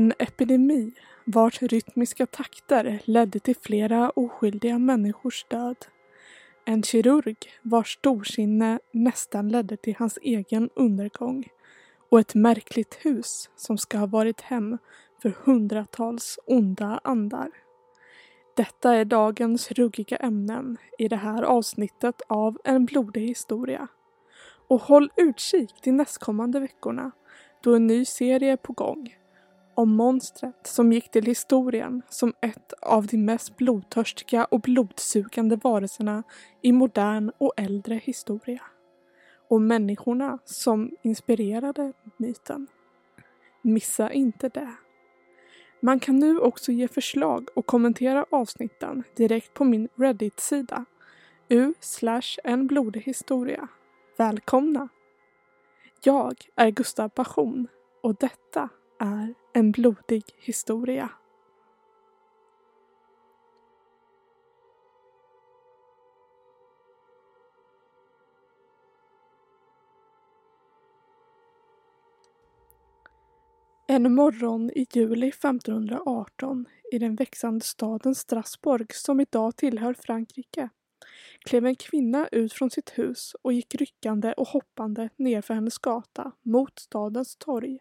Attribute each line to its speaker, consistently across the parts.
Speaker 1: En epidemi vars rytmiska takter ledde till flera oskyldiga människors död. En kirurg vars storsinne nästan ledde till hans egen undergång. Och ett märkligt hus som ska ha varit hem för hundratals onda andar. Detta är dagens ruggiga ämnen i det här avsnittet av En blodig historia. Och håll utkik de nästkommande veckorna då en ny serie är på gång om monstret som gick till historien som ett av de mest blodtörstiga och blodsugande varelserna i modern och äldre historia. Och människorna som inspirerade myten. Missa inte det. Man kan nu också ge förslag och kommentera avsnitten direkt på min Reddit-sida u en blodig historia. Välkomna! Jag är Gustav Passion och detta är en blodig historia. En morgon i juli 1518 i den växande staden Strasbourg som idag tillhör Frankrike klev en kvinna ut från sitt hus och gick ryckande och hoppande nerför hennes gata mot stadens torg.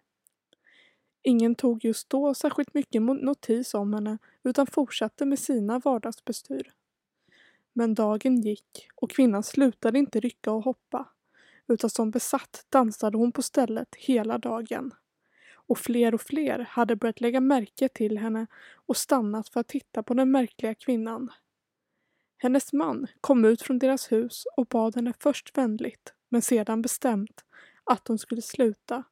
Speaker 1: Ingen tog just då särskilt mycket notis om henne utan fortsatte med sina vardagsbestyr. Men dagen gick och kvinnan slutade inte rycka och hoppa utan som besatt dansade hon på stället hela dagen. Och fler och fler hade börjat lägga märke till henne och stannat för att titta på den märkliga kvinnan. Hennes man kom ut från deras hus och bad henne först vänligt men sedan bestämt att hon skulle sluta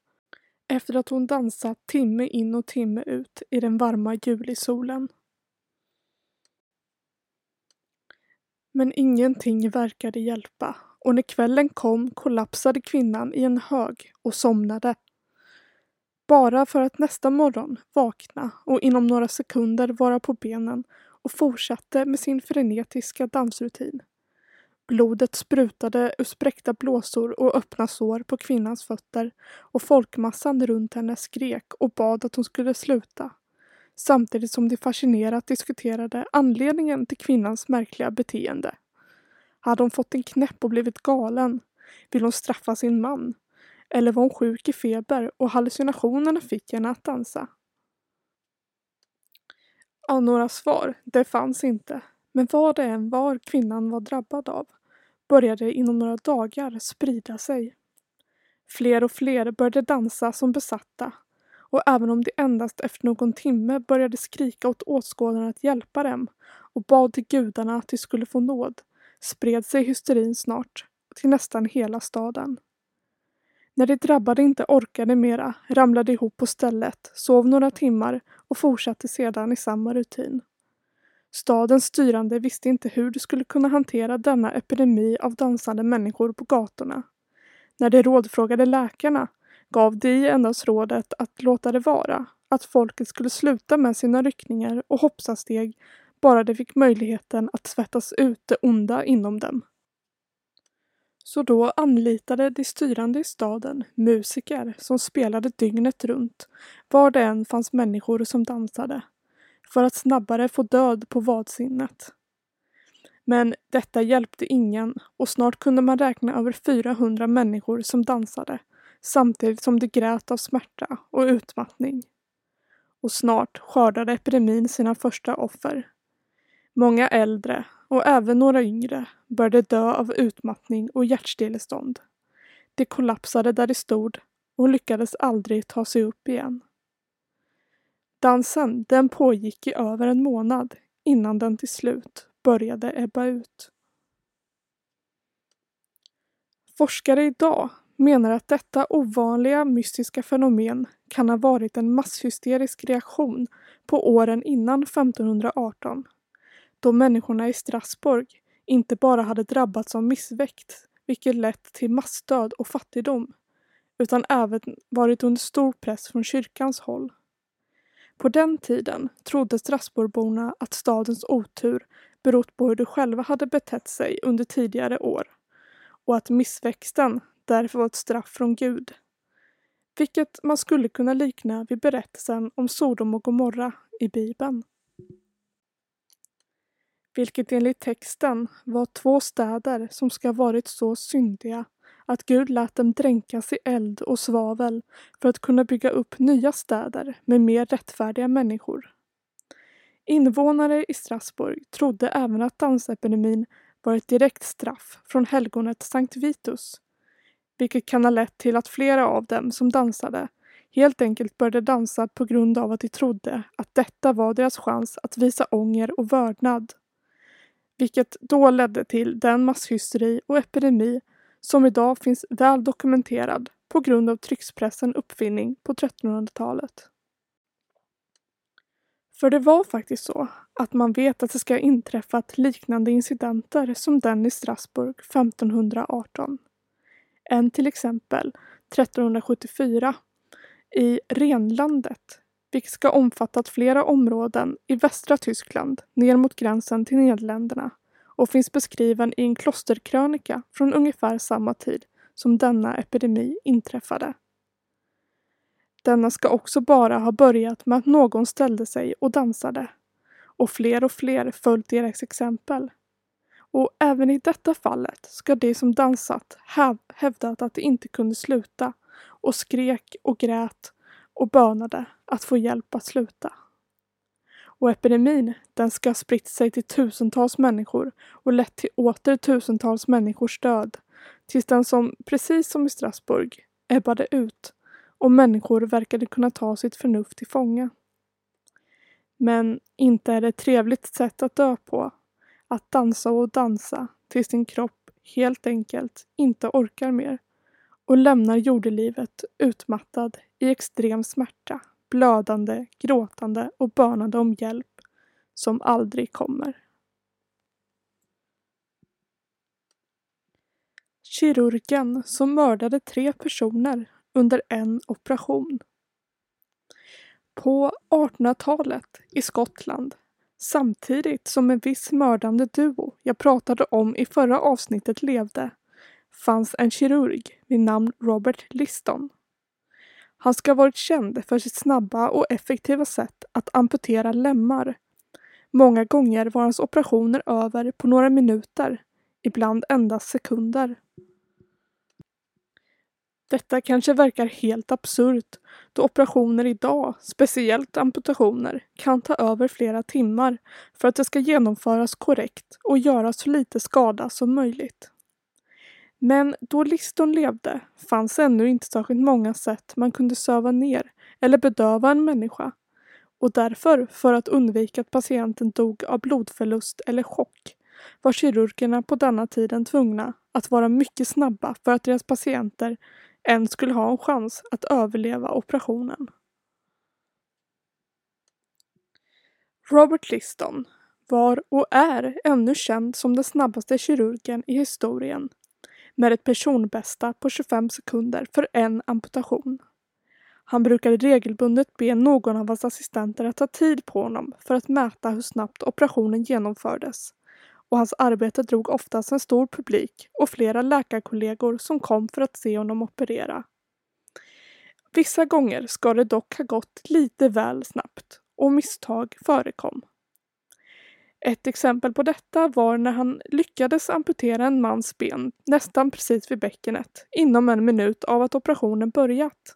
Speaker 1: efter att hon dansat timme in och timme ut i den varma julisolen. Men ingenting verkade hjälpa och när kvällen kom kollapsade kvinnan i en hög och somnade. Bara för att nästa morgon vakna och inom några sekunder vara på benen och fortsatte med sin frenetiska dansrutin. Blodet sprutade ur spräckta blåsor och öppna sår på kvinnans fötter och folkmassan runt henne skrek och bad att hon skulle sluta. Samtidigt som de fascinerat diskuterade anledningen till kvinnans märkliga beteende. Hade hon fått en knäpp och blivit galen? Vill hon straffa sin man? Eller var hon sjuk i feber och hallucinationerna fick henne att dansa? Ja, några svar, det fanns inte. Men vad det än var kvinnan var drabbad av började inom några dagar sprida sig. Fler och fler började dansa som besatta och även om de endast efter någon timme började skrika åt åskådarna att hjälpa dem och bad till gudarna att de skulle få nåd spred sig hysterin snart till nästan hela staden. När de drabbade inte orkade mera ramlade ihop på stället, sov några timmar och fortsatte sedan i samma rutin. Stadens styrande visste inte hur de skulle kunna hantera denna epidemi av dansande människor på gatorna. När de rådfrågade läkarna gav de endast rådet att låta det vara, att folket skulle sluta med sina ryckningar och hoppsasteg bara de fick möjligheten att svettas ut det onda inom dem. Så då anlitade de styrande i staden musiker som spelade dygnet runt, var det än fanns människor som dansade för att snabbare få död på vadsinnet. Men detta hjälpte ingen och snart kunde man räkna över 400 människor som dansade samtidigt som de grät av smärta och utmattning. Och snart skördade epidemin sina första offer. Många äldre och även några yngre började dö av utmattning och hjärtstillestånd. De kollapsade där de stod och lyckades aldrig ta sig upp igen. Dansen den pågick i över en månad innan den till slut började ebba ut. Forskare idag menar att detta ovanliga mystiska fenomen kan ha varit en masshysterisk reaktion på åren innan 1518 då människorna i Strasbourg inte bara hade drabbats av missväxt vilket lett till massdöd och fattigdom utan även varit under stor press från kyrkans håll. På den tiden trodde Strasbourgborna att stadens otur berott på hur de själva hade betett sig under tidigare år och att missväxten därför var ett straff från Gud. vilket man skulle kunna likna vid berättelsen om Sodom och Gomorra i Bibeln. Vilket enligt texten var två städer som ska ha varit så syndiga att Gud lät dem dränkas i eld och svavel för att kunna bygga upp nya städer med mer rättfärdiga människor. Invånare i Strasbourg trodde även att dansepidemin var ett direkt straff från helgonet Sankt Vitus, vilket kan ha lett till att flera av dem som dansade helt enkelt började dansa på grund av att de trodde att detta var deras chans att visa ånger och vördnad. Vilket då ledde till den masshysteri och epidemi som idag finns väl dokumenterad på grund av tryckspressen uppfinning på 1300-talet. För det var faktiskt så att man vet att det ska ha inträffat liknande incidenter som den i Strasbourg 1518. En till exempel 1374 i Renlandet, vilket ska omfattat flera områden i västra Tyskland ner mot gränsen till Nederländerna och finns beskriven i en klosterkrönika från ungefär samma tid som denna epidemi inträffade. Denna ska också bara ha börjat med att någon ställde sig och dansade och fler och fler följt deras exempel. Och även i detta fallet ska de som dansat häv hävdat att de inte kunde sluta och skrek och grät och bönade att få hjälp att sluta. Och epidemin, den ska ha spritt sig till tusentals människor och lett till åter tusentals människors död. Tills den som, precis som i Strasbourg, ebbade ut och människor verkade kunna ta sitt förnuft till fånga. Men inte är det ett trevligt sätt att dö på. Att dansa och dansa tills din kropp helt enkelt inte orkar mer och lämnar jordelivet utmattad i extrem smärta blödande, gråtande och bönande om hjälp som aldrig kommer. Kirurgen som mördade tre personer under en operation. På 1800-talet i Skottland, samtidigt som en viss mördande duo jag pratade om i förra avsnittet levde, fanns en kirurg vid namn Robert Liston han ska ha varit känd för sitt snabba och effektiva sätt att amputera lemmar. Många gånger var hans operationer över på några minuter, ibland endast sekunder. Detta kanske verkar helt absurt då operationer idag, speciellt amputationer, kan ta över flera timmar för att det ska genomföras korrekt och göra så lite skada som möjligt. Men då Liston levde fanns ännu inte särskilt många sätt man kunde söva ner eller bedöva en människa och därför, för att undvika att patienten dog av blodförlust eller chock, var kirurgerna på denna tiden tvungna att vara mycket snabba för att deras patienter ens skulle ha en chans att överleva operationen. Robert Liston var och är ännu känd som den snabbaste kirurgen i historien med ett personbästa på 25 sekunder för en amputation. Han brukade regelbundet be någon av hans assistenter att ta tid på honom för att mäta hur snabbt operationen genomfördes. Och hans arbete drog oftast en stor publik och flera läkarkollegor som kom för att se honom operera. Vissa gånger ska det dock ha gått lite väl snabbt och misstag förekom. Ett exempel på detta var när han lyckades amputera en mans ben nästan precis vid bäckenet inom en minut av att operationen börjat.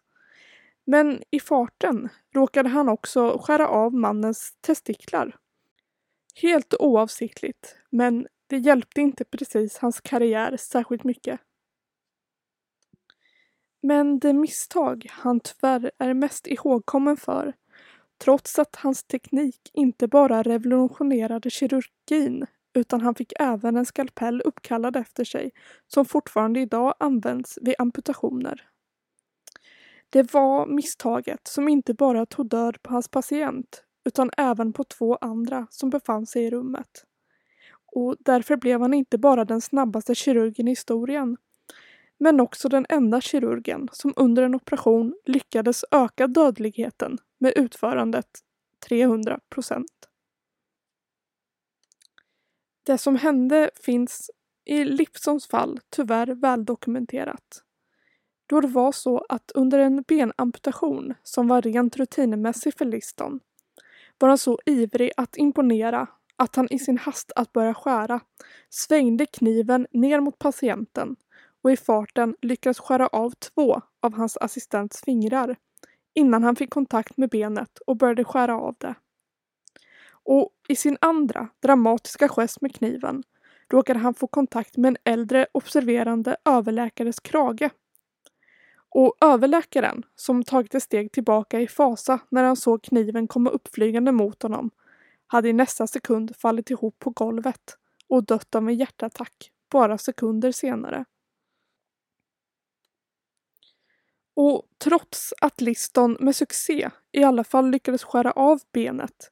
Speaker 1: Men i farten råkade han också skära av mannens testiklar. Helt oavsiktligt, men det hjälpte inte precis hans karriär särskilt mycket. Men det misstag han tyvärr är mest ihågkommen för Trots att hans teknik inte bara revolutionerade kirurgin utan han fick även en skalpell uppkallad efter sig som fortfarande idag används vid amputationer. Det var misstaget som inte bara tog död på hans patient utan även på två andra som befann sig i rummet. Och därför blev han inte bara den snabbaste kirurgen i historien men också den enda kirurgen som under en operation lyckades öka dödligheten med utförandet 300 procent. Det som hände finns i Lipsons fall tyvärr väldokumenterat. då det var så att under en benamputation som var rent rutinmässig för Liston var han så ivrig att imponera att han i sin hast att börja skära svängde kniven ner mot patienten och i farten lyckades skära av två av hans assistents fingrar innan han fick kontakt med benet och började skära av det. Och i sin andra dramatiska gest med kniven råkade han få kontakt med en äldre observerande överläkares krage. Och överläkaren, som tagit ett steg tillbaka i fasa när han såg kniven komma uppflygande mot honom, hade i nästa sekund fallit ihop på golvet och dött av en hjärtattack bara sekunder senare. Och trots att Liston med succé i alla fall lyckades skära av benet,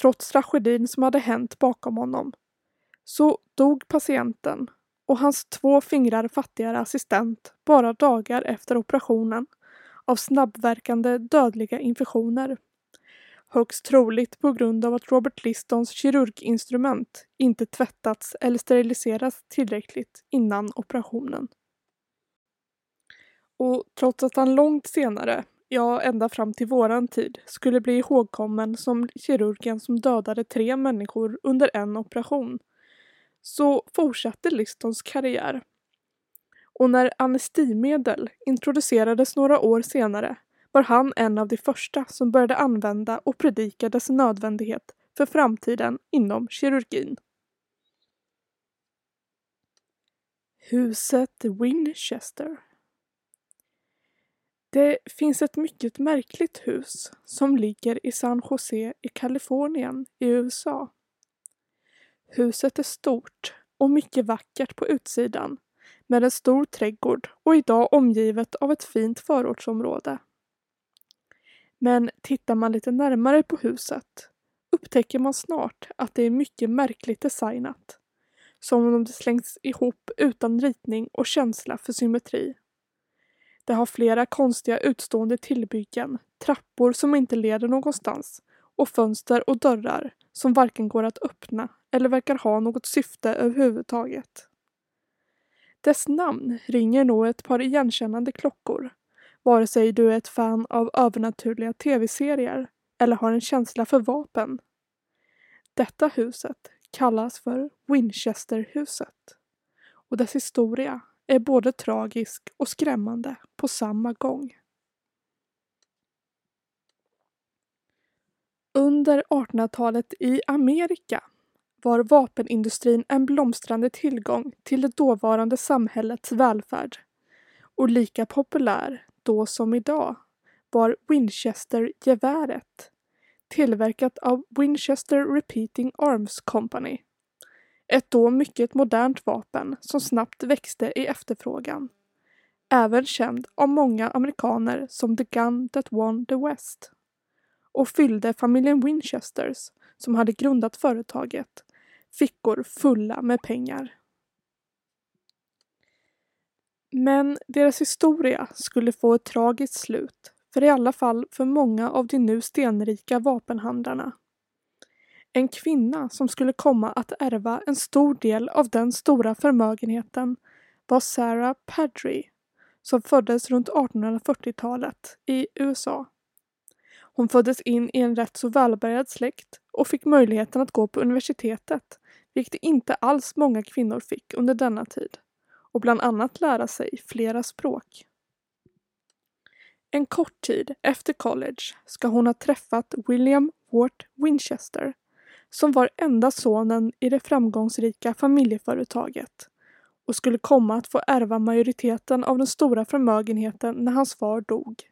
Speaker 1: trots tragedin som hade hänt bakom honom, så dog patienten och hans två fingrar fattigare assistent bara dagar efter operationen av snabbverkande dödliga infektioner. Högst troligt på grund av att Robert Listons kirurginstrument inte tvättats eller steriliserats tillräckligt innan operationen. Och trots att han långt senare, ja ända fram till våran tid, skulle bli ihågkommen som kirurgen som dödade tre människor under en operation, så fortsatte Listons karriär. Och när anestimedel introducerades några år senare var han en av de första som började använda och predika dess nödvändighet för framtiden inom kirurgin. Huset Winchester det finns ett mycket märkligt hus som ligger i San Jose i Kalifornien i USA. Huset är stort och mycket vackert på utsidan med en stor trädgård och idag omgivet av ett fint förortsområde. Men tittar man lite närmare på huset upptäcker man snart att det är mycket märkligt designat. Som om det slängts ihop utan ritning och känsla för symmetri. Det har flera konstiga utstående tillbyggen, trappor som inte leder någonstans och fönster och dörrar som varken går att öppna eller verkar ha något syfte överhuvudtaget. Dess namn ringer nog ett par igenkännande klockor, vare sig du är ett fan av övernaturliga tv-serier eller har en känsla för vapen. Detta huset kallas för Winchesterhuset och dess historia är både tragisk och skrämmande på samma gång. Under 1800-talet i Amerika var vapenindustrin en blomstrande tillgång till det dåvarande samhällets välfärd. Och lika populär då som idag var Winchester-geväret tillverkat av Winchester Repeating Arms Company ett då mycket modernt vapen som snabbt växte i efterfrågan. Även känd av många amerikaner som The Gun That Won the West. Och fyllde familjen Winchesters, som hade grundat företaget, fickor fulla med pengar. Men deras historia skulle få ett tragiskt slut, för i alla fall för många av de nu stenrika vapenhandlarna. En kvinna som skulle komma att ärva en stor del av den stora förmögenheten var Sarah Padry som föddes runt 1840-talet i USA. Hon föddes in i en rätt så välbärgad släkt och fick möjligheten att gå på universitetet, vilket inte alls många kvinnor fick under denna tid, och bland annat lära sig flera språk. En kort tid efter college ska hon ha träffat William Wart Winchester som var enda sonen i det framgångsrika familjeföretaget och skulle komma att få ärva majoriteten av den stora förmögenheten när hans far dog.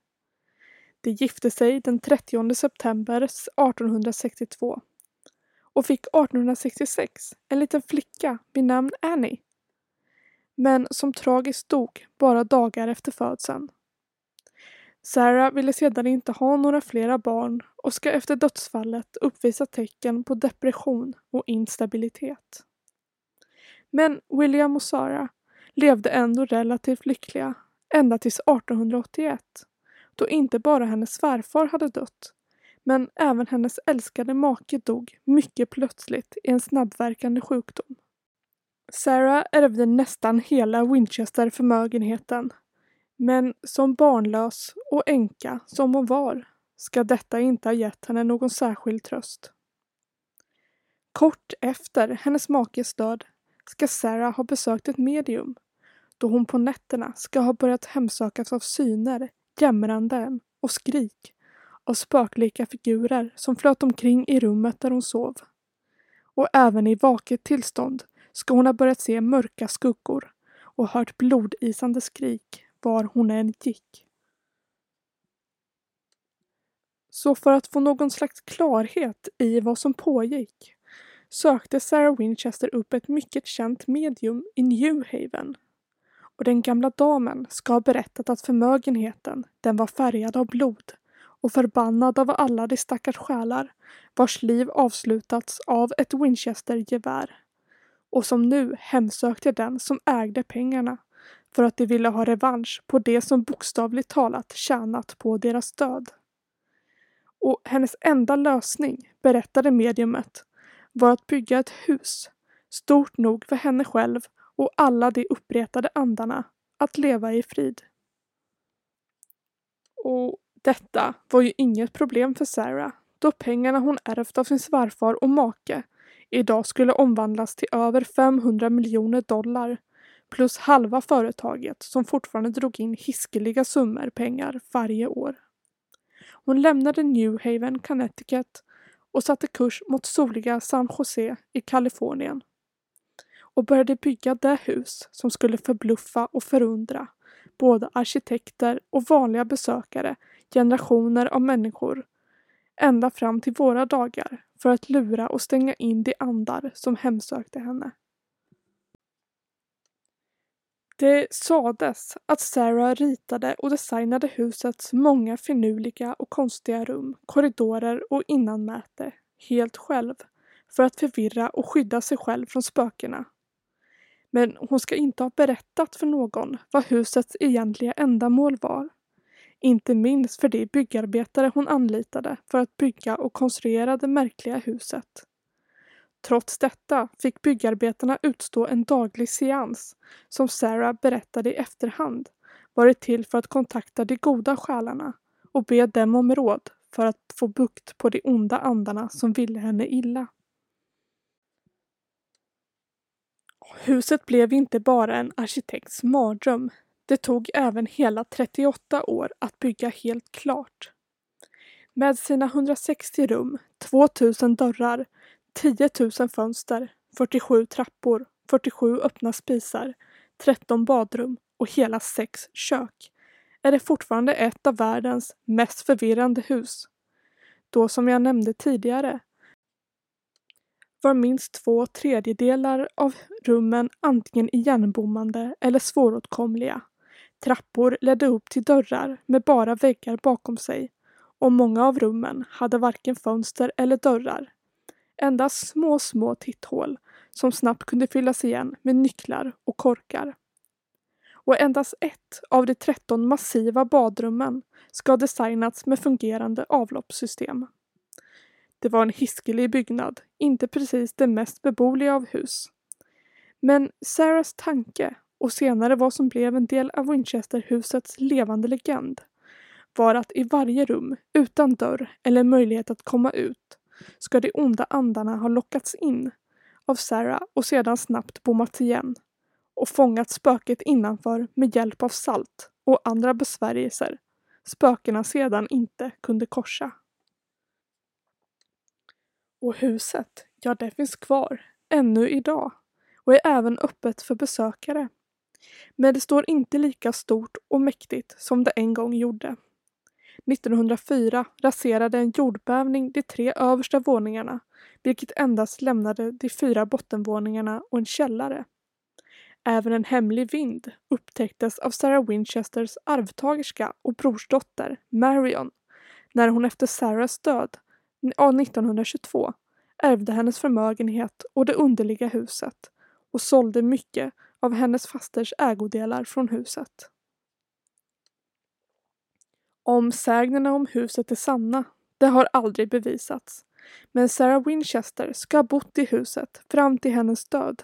Speaker 1: De gifte sig den 30 september 1862 och fick 1866 en liten flicka vid namn Annie. Men som tragiskt dog bara dagar efter födseln. Sarah ville sedan inte ha några flera barn och ska efter dödsfallet uppvisa tecken på depression och instabilitet. Men William och Sarah levde ändå relativt lyckliga ända tills 1881 då inte bara hennes svärfar hade dött men även hennes älskade make dog mycket plötsligt i en snabbverkande sjukdom. Sarah ärvde nästan hela Winchester-förmögenheten men som barnlös och änka som hon var ska detta inte ha gett henne någon särskild tröst. Kort efter hennes makes död ska Sarah ha besökt ett medium då hon på nätterna ska ha börjat hemsökas av syner, jämranden och skrik av spöklika figurer som flöt omkring i rummet där hon sov. Och även i vaket tillstånd ska hon ha börjat se mörka skuggor och hört blodisande skrik var hon än gick. Så för att få någon slags klarhet i vad som pågick sökte Sarah Winchester upp ett mycket känt medium i New Haven. Och den gamla damen ska ha berättat att förmögenheten, den var färgad av blod och förbannad av alla de stackars själar vars liv avslutats av ett Winchester-gevär och som nu hemsökte den som ägde pengarna för att de ville ha revansch på det som bokstavligt talat tjänat på deras död. Och hennes enda lösning, berättade mediumet, var att bygga ett hus stort nog för henne själv och alla de uppretade andarna att leva i frid. Och detta var ju inget problem för Sarah då pengarna hon ärvt av sin svärfar och make idag skulle omvandlas till över 500 miljoner dollar plus halva företaget som fortfarande drog in hiskeliga summor pengar varje år. Hon lämnade New Haven, Connecticut och satte kurs mot soliga San Jose i Kalifornien och började bygga det hus som skulle förbluffa och förundra både arkitekter och vanliga besökare, generationer av människor, ända fram till våra dagar för att lura och stänga in de andar som hemsökte henne. Det sades att Sarah ritade och designade husets många finurliga och konstiga rum, korridorer och innanmäte helt själv för att förvirra och skydda sig själv från spökena. Men hon ska inte ha berättat för någon vad husets egentliga ändamål var. Inte minst för de byggarbetare hon anlitade för att bygga och konstruera det märkliga huset. Trots detta fick byggarbetarna utstå en daglig seans som Sarah berättade i efterhand varit till för att kontakta de goda själarna och be dem om råd för att få bukt på de onda andarna som ville henne illa. Huset blev inte bara en arkitekts mardröm. Det tog även hela 38 år att bygga helt klart. Med sina 160 rum, 2000 dörrar, 10 000 fönster, 47 trappor, 47 öppna spisar, 13 badrum och hela sex kök är det fortfarande ett av världens mest förvirrande hus. Då som jag nämnde tidigare var minst två tredjedelar av rummen antingen igenbommande eller svåråtkomliga. Trappor ledde upp till dörrar med bara väggar bakom sig och många av rummen hade varken fönster eller dörrar endast små, små titthål som snabbt kunde fyllas igen med nycklar och korkar. Och endast ett av de 13 massiva badrummen ska ha designats med fungerande avloppssystem. Det var en hiskelig byggnad, inte precis det mest beboeliga av hus. Men Sarahs tanke, och senare vad som blev en del av Winchesterhusets levande legend, var att i varje rum, utan dörr eller möjlighet att komma ut, ska de onda andarna ha lockats in av Sarah och sedan snabbt bommats igen och fångat spöket innanför med hjälp av salt och andra besvärjelser spökena sedan inte kunde korsa. Och huset, ja det finns kvar, ännu idag och är även öppet för besökare. Men det står inte lika stort och mäktigt som det en gång gjorde. 1904 raserade en jordbävning de tre översta våningarna, vilket endast lämnade de fyra bottenvåningarna och en källare. Även en hemlig vind upptäcktes av Sarah Winchesters arvtagerska och brorsdotter Marion när hon efter Sarahs död 1922 ärvde hennes förmögenhet och det underliga huset och sålde mycket av hennes fasters ägodelar från huset. Om sägnerna om huset är sanna, det har aldrig bevisats. Men Sarah Winchester ska ha bott i huset fram till hennes död.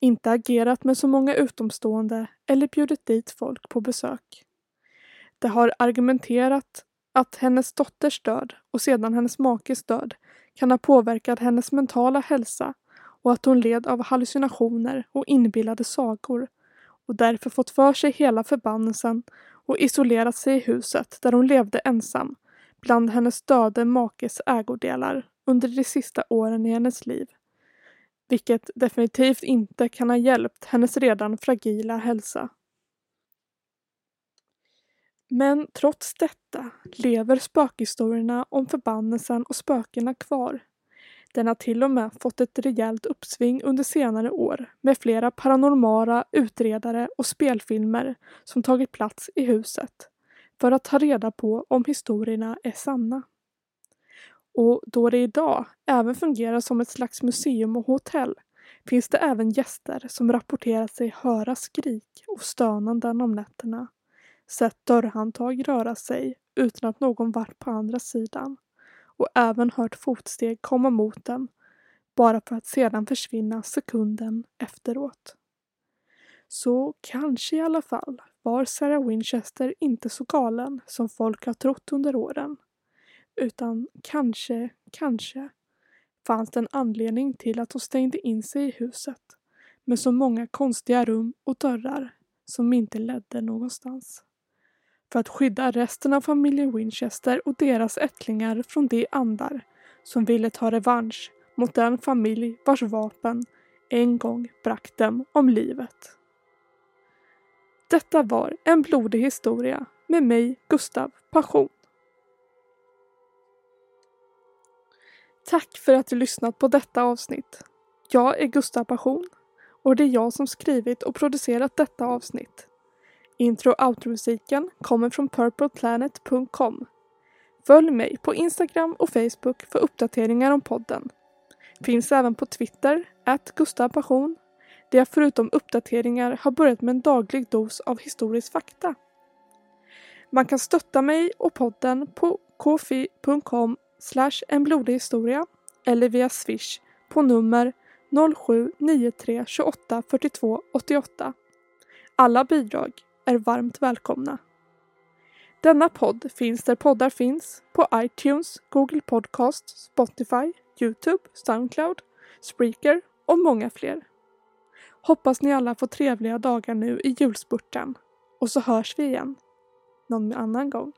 Speaker 1: Inte agerat med så många utomstående eller bjudit dit folk på besök. Det har argumenterat att hennes dotters död och sedan hennes makes död kan ha påverkat hennes mentala hälsa och att hon led av hallucinationer och inbillade sagor och därför fått för sig hela förbannelsen och isolerat sig i huset där hon levde ensam bland hennes döde makes ägodelar under de sista åren i hennes liv. Vilket definitivt inte kan ha hjälpt hennes redan fragila hälsa. Men trots detta lever spökhistorierna om förbannelsen och spökena kvar. Den har till och med fått ett rejält uppsving under senare år med flera paranormala utredare och spelfilmer som tagit plats i huset för att ta reda på om historierna är sanna. Och då det idag även fungerar som ett slags museum och hotell finns det även gäster som rapporterat sig höra skrik och stönanden om nätterna, sett dörrhandtag röra sig utan att någon varit på andra sidan och även hört fotsteg komma mot dem bara för att sedan försvinna sekunden efteråt. Så kanske i alla fall var Sarah Winchester inte så galen som folk har trott under åren. Utan kanske, kanske fanns det en anledning till att hon stängde in sig i huset med så många konstiga rum och dörrar som inte ledde någonstans. För att skydda resten av familjen Winchester och deras ättlingar från de andar som ville ta revansch mot den familj vars vapen en gång bragt dem om livet. Detta var en blodig historia med mig, Gustav Passion. Tack för att du lyssnat på detta avsnitt. Jag är Gustav Passion och det är jag som skrivit och producerat detta avsnitt. Intro och outro-musiken kommer från purpleplanet.com. Följ mig på Instagram och Facebook för uppdateringar om podden. Finns även på Twitter, att Gustav Passion, där jag förutom uppdateringar har börjat med en daglig dos av historisk fakta. Man kan stötta mig och podden på kofi.com slash en blodig historia eller via swish på nummer 0793 28 42 88. Alla bidrag är varmt välkomna. Denna podd finns där poddar finns på iTunes, Google Podcast, Spotify, Youtube, Soundcloud, Spreaker och många fler. Hoppas ni alla får trevliga dagar nu i julspurten och så hörs vi igen någon annan gång.